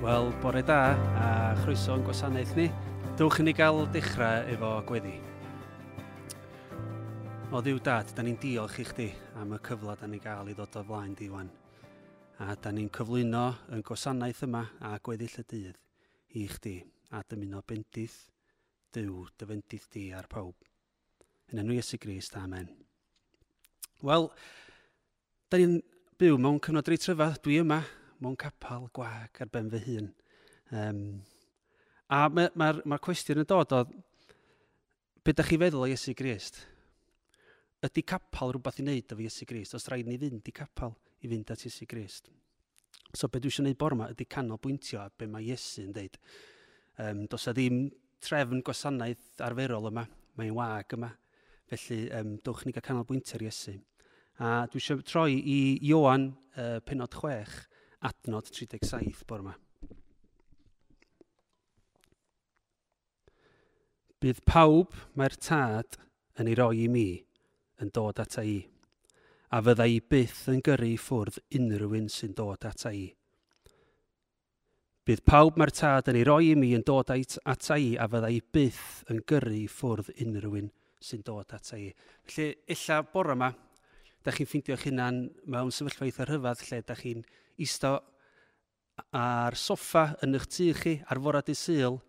Wel, bore da a chroeso yn gwasanaeth ni. Dwch i ni gael dechrau efo gweddi. O ddiw dad, da ni'n diolch i chdi am y cyfle da ni'n gael i ddod o flaen di wan. A da ni'n cyflwyno yn gwasanaeth yma a gweddill y dydd i chdi a dymuno bendith dyw dyfendith di ar pawb. Yn enw Iesu Grist, amen. Wel, da ni'n byw mewn cyfnod reit tryfa, Dwi yma mewn capal gwag ar ben fy hun. Um, a mae'r ma, ma, cwestiwn yn dod o, beth ydych chi feddwl o Iesu Grist? Ydy capal rhywbeth i wneud efo Iesu Grist? Os rhaid ni fynd i capal i fynd at Iesu Grist? So beth dwi eisiau gwneud bor yma ydy canolbwyntio a be mae Iesu yn dweud. Um, dos a ddim trefn gwasanaeth arferol yma, mae'n wag yma. Felly, um, dwch ni gael canolbwyntio ar Iesu. A dwi eisiau troi i Ioan uh, penod 6, adnod 37 bore yma. Bydd pawb mae'r tad yn ei roi i mi yn dod ata i, a fydda i byth yn gyrru ffwrdd unrhyw un sy'n dod ata i. Bydd pawb mae'r tad yn ei roi i mi yn dod ata i, a fydda i byth yn gyrru ffwrdd unrhyw un sy'n dod ata i. Felly, illa bore yma, da chi'n ffeindio'ch hunan mewn sefyllfa eitha rhyfedd lle da chi'n isto ar soffa yn eich tu chi ar forad i syl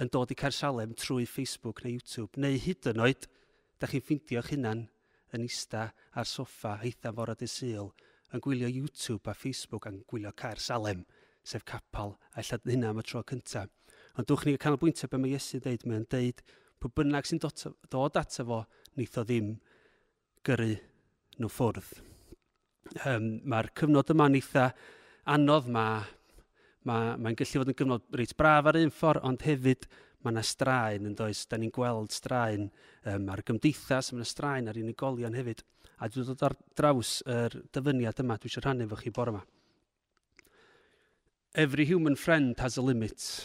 yn dod i Carsalem trwy Facebook neu YouTube, neu hyd yn oed, da chi'n ffeindio'ch hunan yn ista ar soffa eitha forad i syl yn gwylio YouTube a Facebook a'n gwylio Carsalem, sef capal a llad hynna am y tro cyntaf. Ond dwch ni canolbwyntio beth mae Iesu dweud, mae'n deud pwy bynnag sy'n dod ato fo, neith o ddim gyrru nhw ffwrdd um, mae'r cyfnod yma'n eitha anodd, Mae'n ma, ma gallu fod yn gyfnod reit braf ar un ffordd, ond hefyd mae yna straen yn does. Da ni'n gweld straen um, ar gymdeithas, mae yna straen ar unigolion hefyd. A dwi'n dod ar draws yr dyfyniad yma, dwi eisiau rhannu efo chi bore yma. Every human friend has a limit.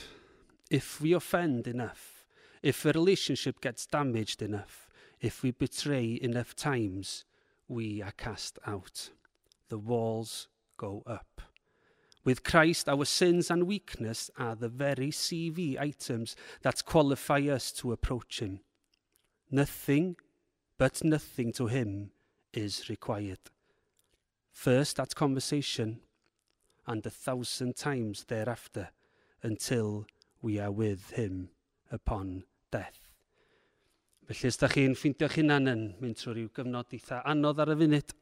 If we offend enough, if a relationship gets damaged enough, if we betray enough times, we are cast out the walls go up. With Christ, our sins and weakness are the very CV items that qualify us to approach Him. Nothing but nothing to Him is required. First at conversation and a thousand times thereafter until we are with Him upon death. Felly, os da chi'n ffeindio'ch hunan yn mynd trwy rhyw gyfnod eitha anodd ar y funud,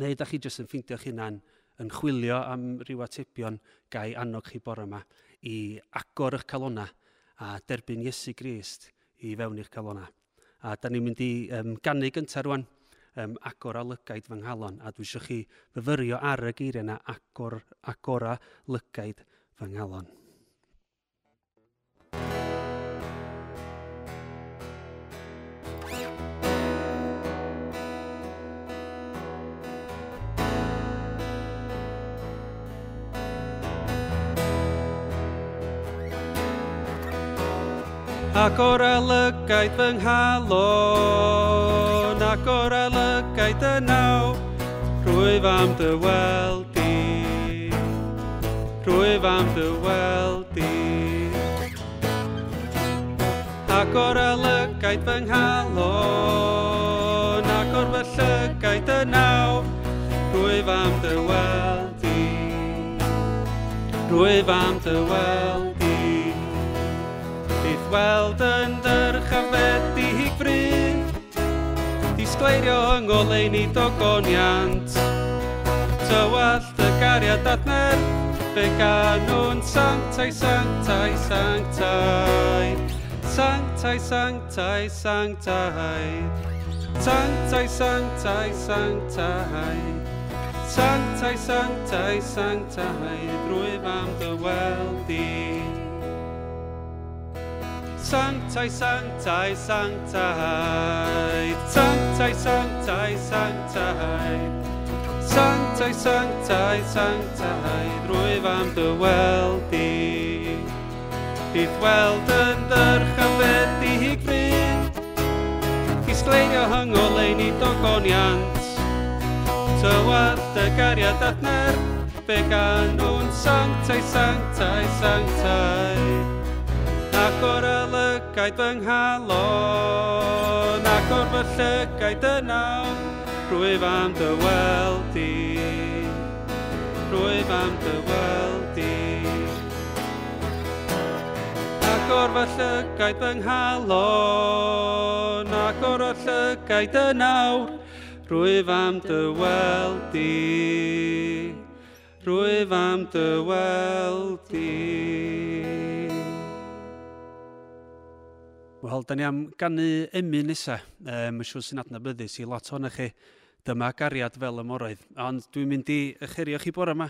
neu da chi jyst yn ffeindio'ch hunan yn chwilio am ryw atebion gael annog chi bore yma i agor eich calona a derbyn Iesu Grist i fewn i'ch calona. A da ni'n mynd i um, gannu gyntaf rwan um, agor a lygaid fy nghalon a dwi eisiau chi fyfyrio ar y geiriau yna agor, agora lygaid fy nghalon. ac o'r alygaid fy nghalon, ac o'r alygaid y naw, rwyf am dy weld i, rwyf am dy weld i. Ac o'r alygaid fy nghalon, ac o'r fellygaid y naw, rwyf am dy weld i, rwyf am dy weld gweld yn dyrchafedig bryn Disgleirio yng ngoleini dogoniant. Tywallt y gariad adner Fe gan nhw'n sanctai, sanctai, sanctai Sanctai, sanctai, sanctai Sanctai, sanctai, sanctai Sanctai, sanctai, sanctai Drwy fam dy weld i. Sanctai, sanctai, sanctai. Sanctai, sanctai, sanctai. Sanctai, sanctai, sanctai. Rwyf am dy weld i. Bydd weld yn dyrchafed i higfrin. Isgleio hyngolein i dogoniant. Tywad y gariad adner. Fe gan nhw'n sanctai, sanctai, sanctai. Ac o'r llygaid fy nghalon ac o'r fy llygaid yna rwyf am dy weld i. Rwyf am dy weld i. Ac o'r fy llygaid fy nghalon ac o'r llygaid yna rwyf am dy weld i. Rwyf am dy weld i. Wel, da ni am gannu emu nesaf. E, Mae'n siŵr sy'n adnabyddus i lot o'n chi. Dyma gariad fel y moroedd. Ond dwi'n mynd i ycherio chi bore yma.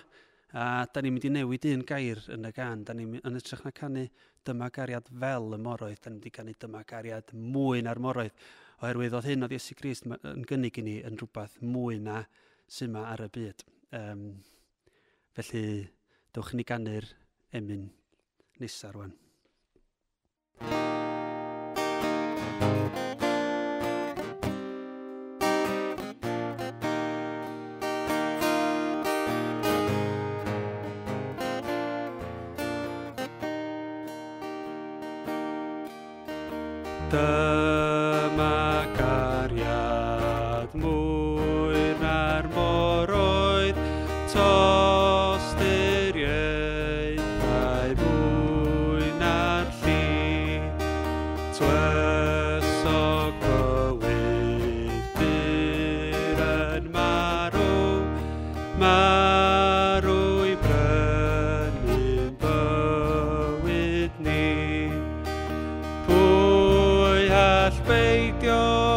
A da ni'n mynd i newid un gair yn y gan. Da ni'n yn ytrach na canu dyma gariad fel y moroedd. Da ni'n mynd i canu dyma gariad mwy na'r moroedd. Oherwydd oedd hyn oedd Iesu Grist yn gynnig i ni yn rhywbeth mwy na sy'n ma ar y byd. Um, felly, dewch i ni gannu'r emyn nesaf rwan. the spät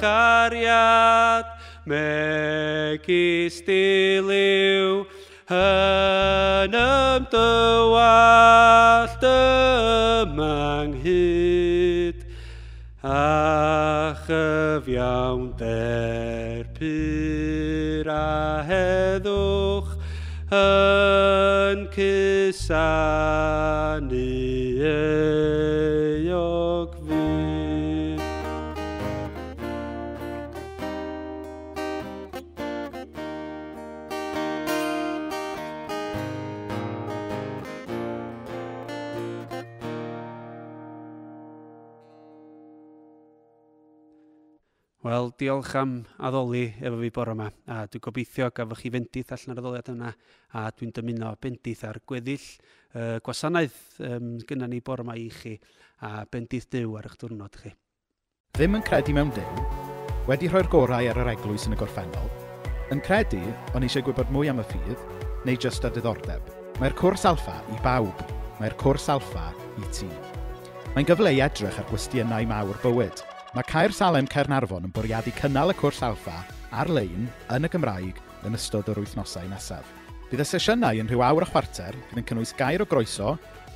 chariad megis diliw yn ymdywallt ymanghyd a chyfiawn derpyr a heddwch yn cysanu yn Wel, diolch am addoli efo fi bore yma, a dwi'n gobeithio gafwch chi fendith allan yr addoliad yna, a dwi'n dymuno bendith ar gweddill uh, gwasanaeth um, gyda ni bore yma i chi, a bendith dyw ar eich diwrnod chi. Ddim yn credu mewn dyw, wedi rhoi'r gorau ar yr eglwys yn y gorffennol, yn credu o'n eisiau gwybod mwy am y ffydd, neu jyst a diddordeb. Mae'r cwrs alfa i bawb, mae'r cwrs alfa i ti. Mae'n gyfle i edrych ar gwestiynau mawr bywyd – Mae Caer Salem Caernarfon yn bwriadu cynnal y cwrs alfa ar-lein yn y Gymraeg yn ystod yr wythnosau nesaf. Bydd y sesiynau yn rhyw awr a chwarter gyda'n cynnwys gair o groeso,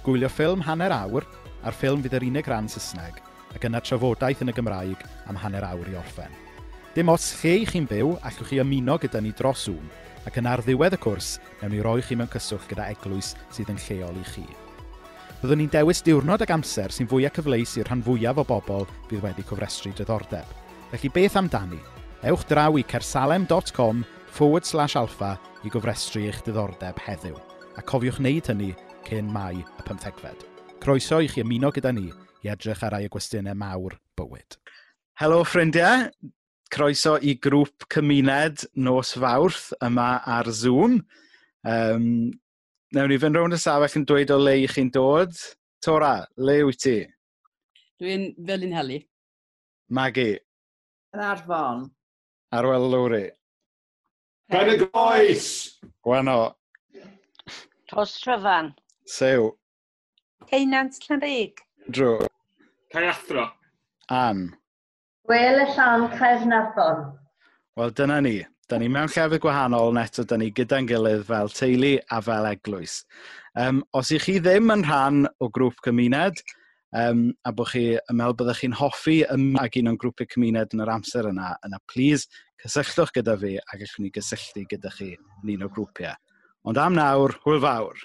gwylio ffilm hanner awr a'r ffilm fydd yr unig ran Saesneg ac yna trafodaeth yn y Gymraeg am hanner awr i orffen. Dim os lle i chi'n byw, allwch chi ymuno gyda ni dros Zoom ac yn ar ddiwedd y cwrs, newn ni roi chi mewn cyswllt gyda eglwys sydd yn lleol i chi byddwn ni'n dewis diwrnod ag amser sy'n fwyaf cyfleus i'r rhan fwyaf o bobl bydd wedi cofrestru diddordeb. Felly beth amdani? Ewch draw i cersalem.com forward slash alpha i gofrestru eich diddordeb heddiw. A cofiwch wneud hynny cyn mai y 15fed. Croeso i chi ymuno gyda ni i edrych ar rai y gwestiynau mawr bywyd. Helo ffrindiau, croeso i grŵp cymuned nos fawrth yma ar Zoom. Um, Newn ni fynd rownd y safell yn dweud o le i chi'n dod. Tora, le wyt ti? Dwi'n fel un heli. Magi. Yn arfon. Arwel Lowry. Pen y goes! Gwano. Tos Tryfan. Sew. Ceinant Llanrig. Drw. Caiathro. An. Wel y llan Caernarfon. Wel, dyna ni. Da ni mewn llefydd gwahanol, ond eto da ni gyda'n gilydd fel teulu a fel eglwys. Um, os ych chi ddim yn rhan o grŵp cymuned, um, a bod chi yn meddwl byddwch chi'n hoffi ag un o'n grwpiau cymuned yn yr amser yna, yna please cysylltwch gyda fi ac allwn ni gysylltu gyda chi yn un o grwpiau. Ond am nawr, hwyl fawr!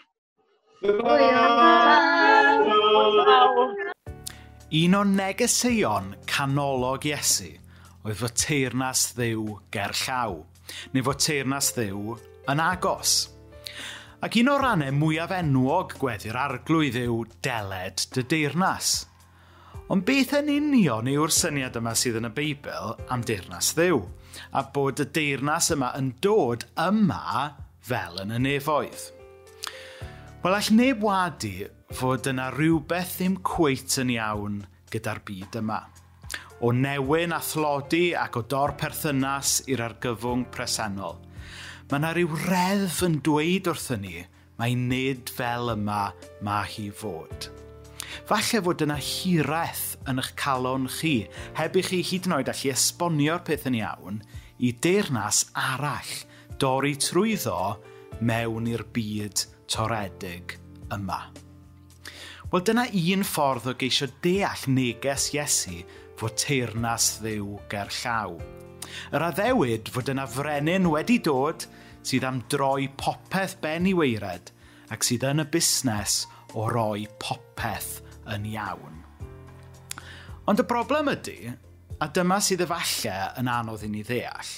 Un o negeseuon canolog Iesu – oedd fy teirnas ddiw ger llaw, neu fy teirnas ddiw yn agos. Ac un o'r rannau mwyaf enwog gweddi'r arglwydd yw deled dy deirnas. Ond beth yn union yw'r syniad yma sydd yn y Beibl am deirnas ddiw, a bod y deirnas yma yn dod yma fel yn y nefoedd. Wel, all neb wadu fod yna rhywbeth ddim cweit yn iawn gyda'r byd yma o newyn a thlodi ac o dor perthynas i'r argyfwng presennol. Mae yna rhyw reddf yn dweud wrthyn ni, mae nid fel yma mae hi fod. Falle fod yna hiraeth yn eich calon chi, heb i chi hyd yn oed allu esbonio'r peth yn iawn, i deyrnas arall dorri trwyddo mewn i'r byd toredig yma. Wel dyna un ffordd o geisio deall neges Iesu fod teirnas ddiw ger llaw. Yr addewid fod yna frenin wedi dod sydd am droi popeth ben i weired ac sydd yn y busnes o roi popeth yn iawn. Ond y broblem ydy, a dyma sydd efallai yn anodd i ni ddeall,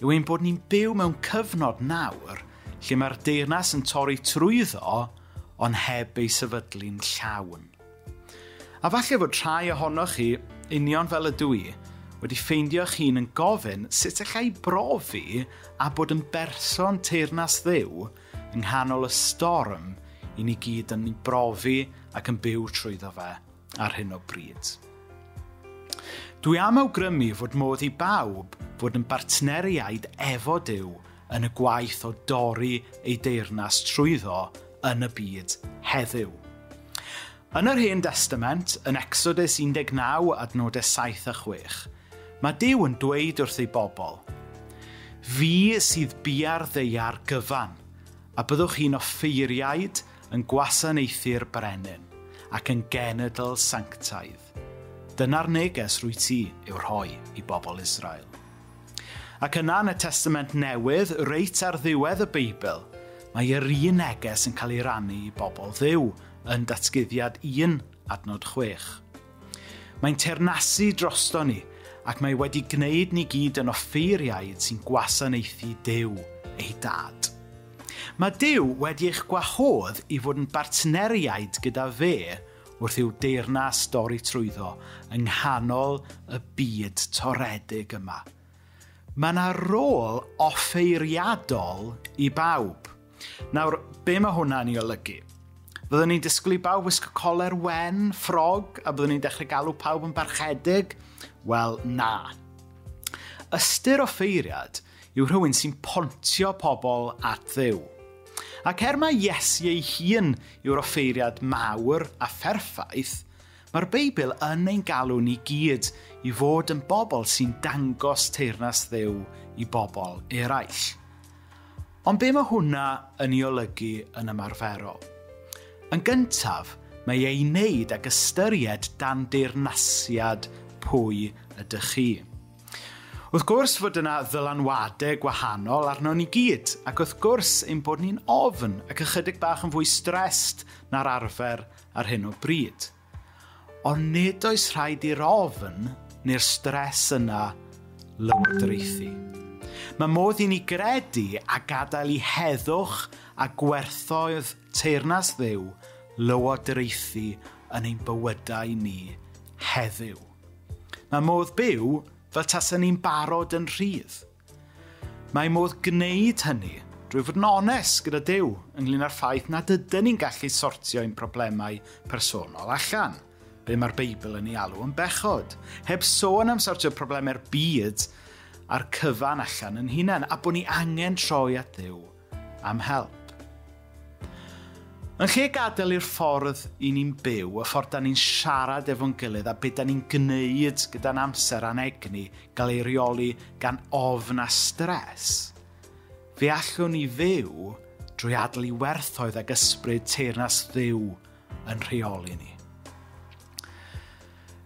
yw ein bod ni'n byw mewn cyfnod nawr lle mae'r deyrnas yn torri trwyddo ond heb ei sefydlu'n llawn. A falle fod rhai ohonoch chi union fel y dwi, wedi ffeindio'ch hun yn gofyn sut eich ei brofi a bod yn berson teirnas ddew yng nghanol y storm i ni gyd yn ei brofi ac yn byw trwyddo fe ar hyn o bryd. Dwi am awgrymu fod modd i bawb fod yn bartneriaid efo Dyw yn y gwaith o dorri ei deyrnas trwyddo yn y byd heddiw. Yn yr Hen Testament, yn Exodus 19 adnodau 7 a 6, mae Dyw yn dweud wrth ei bobl, Fi sydd biar ddeiar gyfan, a byddwch chi'n offeiriaid yn gwasanaethu'r brenin ac yn genedl sanctaidd. Dyna'r neges rwy ti i'w rhoi i bobl Israel. Ac yna yn y Testament Newydd, reit ar ddiwedd y Beibl, mae yr un neges yn cael ei rannu i bobl ddiw – yn datgyddiad 1 adnod 6. Mae'n ternasu drosto ni ac mae wedi gwneud ni gyd yn offeiriaid sy'n gwasanaethu Dyw, ei dad. Mae Dyw wedi eich gwahodd i fod yn bartneriaid gyda fe wrth i'w deyrnas dorri trwyddo yng nghanol y byd toredig yma. Mae yna rôl offeiriadol i bawb. Nawr, be mae hwnna'n ei olygu? Byddwn ni'n disgwyl i bawb wisgo coler wen, ffrog, a byddwn ni'n dechrau galw pawb yn barchedig? Wel, na. Ystyr o ffeiriad yw rhywun sy'n pontio pobl at ddiw. Ac er mae Iesu ei hun yw'r offeiriad mawr a pherffaith, mae'r Beibl yn ein galw ni gyd i fod yn bobl sy'n dangos teirnas ddiw i bobl eraill. Ond be mae hwnna yn ei olygu yn ymarferol? Yn gyntaf, mae ei wneud ag ystyried dan dirnasiad pwy ydych chi. Wrth gwrs fod yna ddylanwadau gwahanol arno ni gyd, ac wrth gwrs ein bod ni'n ofn ac ychydig bach yn fwy strest na'r arfer ar hyn o bryd. Ond nid oes rhaid i'r ofn neu'r stres yna lywodraethu. Mae modd i ni gredu a gadael i heddwch a gwerthoedd teirnas ddew lywodraethu yn ein bywydau ni heddiw. Mae modd byw fel tasyn ni'n barod yn rhydd. Mae modd gwneud hynny drwy fod yn onest gyda Dyw ynglyn â'r ffaith nad dydyn ni'n gallu sortio ein problemau personol allan. Be mae'r Beibl yn ei alw yn bechod. Heb sôn am sortio problemau'r byd a'r cyfan allan yn hunain a bod ni angen troi at ddiw am help. Yn lle gadael i'r ffordd i ni'n byw, y ffordd da ni'n siarad efo'n gilydd a beth da ni'n gwneud gyda'n amser a'n egni gael ei reoli gan ofn a stres, fe allwn ni fyw drwy adlu werthoedd ag ysbryd teirnas ddiw yn rheoli ni.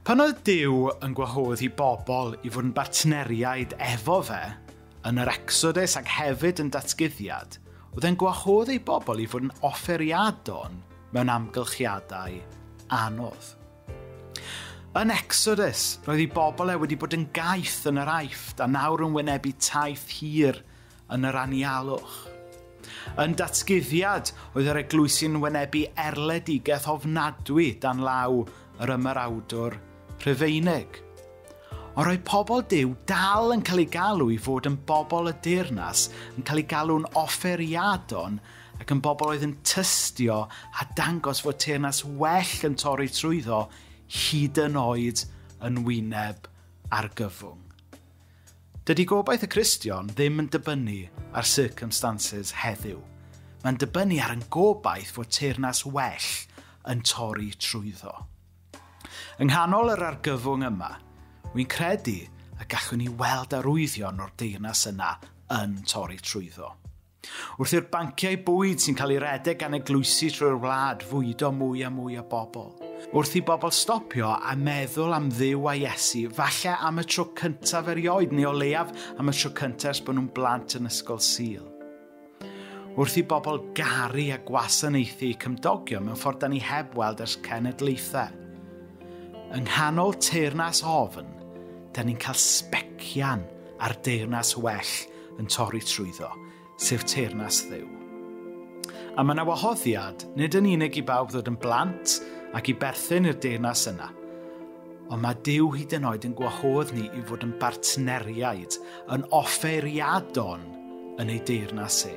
Pan oedd Dyw yn gwahodd i bobl i fod yn bartneriaid efo fe, yn yr exodus ac hefyd yn datgyddiad, oedd e'n gwahodd ei bobl i fod yn offeriadon mewn amgylchiadau anodd. Yn Exodus, roedd ei bobl e wedi bod yn gaeth yn yr aifft a nawr yn wynebu taith hir yn yr anialwch. Yn datgyddiad, oedd yr eglwysi'n wynebu erledigeth ofnadwy dan law yr ymarawdwr Rhyfeinig. Ond roedd pobl diw dal yn cael ei galw i fod yn bobl y deyrnas, yn cael ei galw'n offeriadon ac yn bobl oedd yn tystio a dangos fod teyrnas well yn torri trwyddo hyd yn oed yn wyneb ar gyfwng. Dydy gobaith y Cristion ddim yn dibynnu ar circumstances heddiw. Mae'n dibynnu ar yn gobaith fod teyrnas well yn torri trwyddo. Yng nghanol yr argyfwng yma, wy'n credu y gallwn ni weld arwyddion o'r deyrnas yna yn torri trwyddo. Wrth i'r banciau bwyd sy'n cael ei redeg gan eglwysi trwy'r wlad fwydo mwy a mwy o bobl. Wrth i bobl stopio a meddwl am ddiw a Iesu, falle am y tro cyntaf erioed neu o leiaf am y tro cyntaf ers bod nhw'n blant yn ysgol sil. Wrth i bobl garu a gwasanaethu eu cymdogion mewn ffordd da ni heb weld ers cenedlaethau yng nghanol teirnas ofn, da ni'n cael sbecian ar deirnas well yn torri trwyddo, sef teirnas ddew. A mae yna wahoddiad, nid yn unig i bawb ddod yn blant ac i berthyn i'r deirnas yna, ond mae Dyw hyd yn oed yn gwahodd ni i fod yn bartneriaid, yn offeriadon yn ei deyrnas e.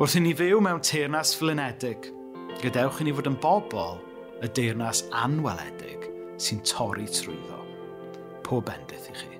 Wrth i ni fyw mewn teyrnas flinedig, gadewch i ni fod yn bobl y deyrnas anweledig sy'n torri trwyddo. Pob bendith i chi.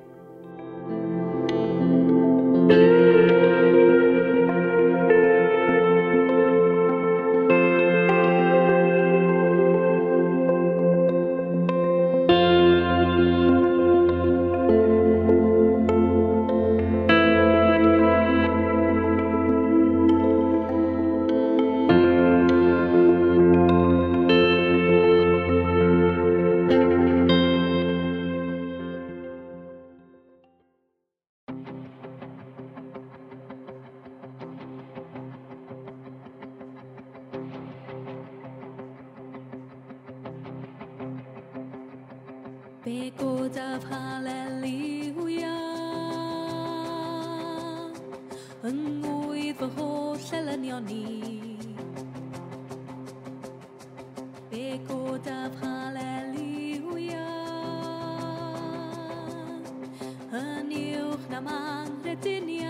yng ngwy fy holl elynion ni. Fe godaf haleluia, yn uwch na manghrediniau,